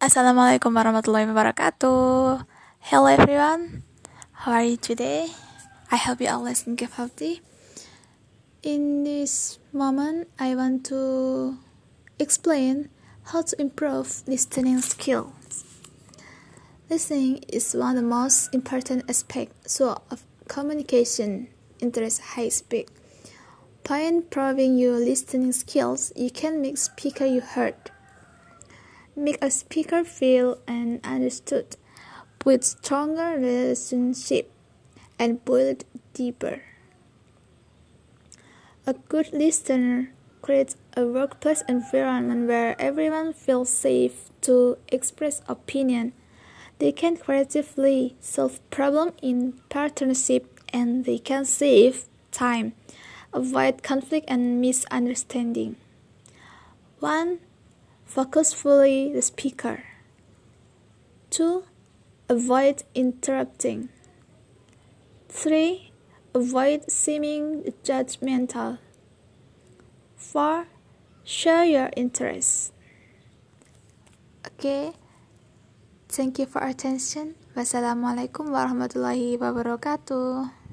Assalamualaikum warahmatullahi wabarakatuh. Hello everyone, how are you today? I hope you listening keep healthy. In this moment, I want to explain how to improve listening skills. Listening is one of the most important aspects of communication in interest high speed. By improving your listening skills, you can make speaker you heard make a speaker feel and understood, build stronger relationship, and build deeper. A good listener creates a workplace environment where everyone feels safe to express opinion. They can creatively solve problems in partnership and they can save time, avoid conflict and misunderstanding. 1. Focus fully the speaker. 2. Avoid interrupting. 3. Avoid seeming judgmental. 4. Share your interests. Okay. Thank you for attention. Wassalamualaikum warahmatullahi wabarakatuh.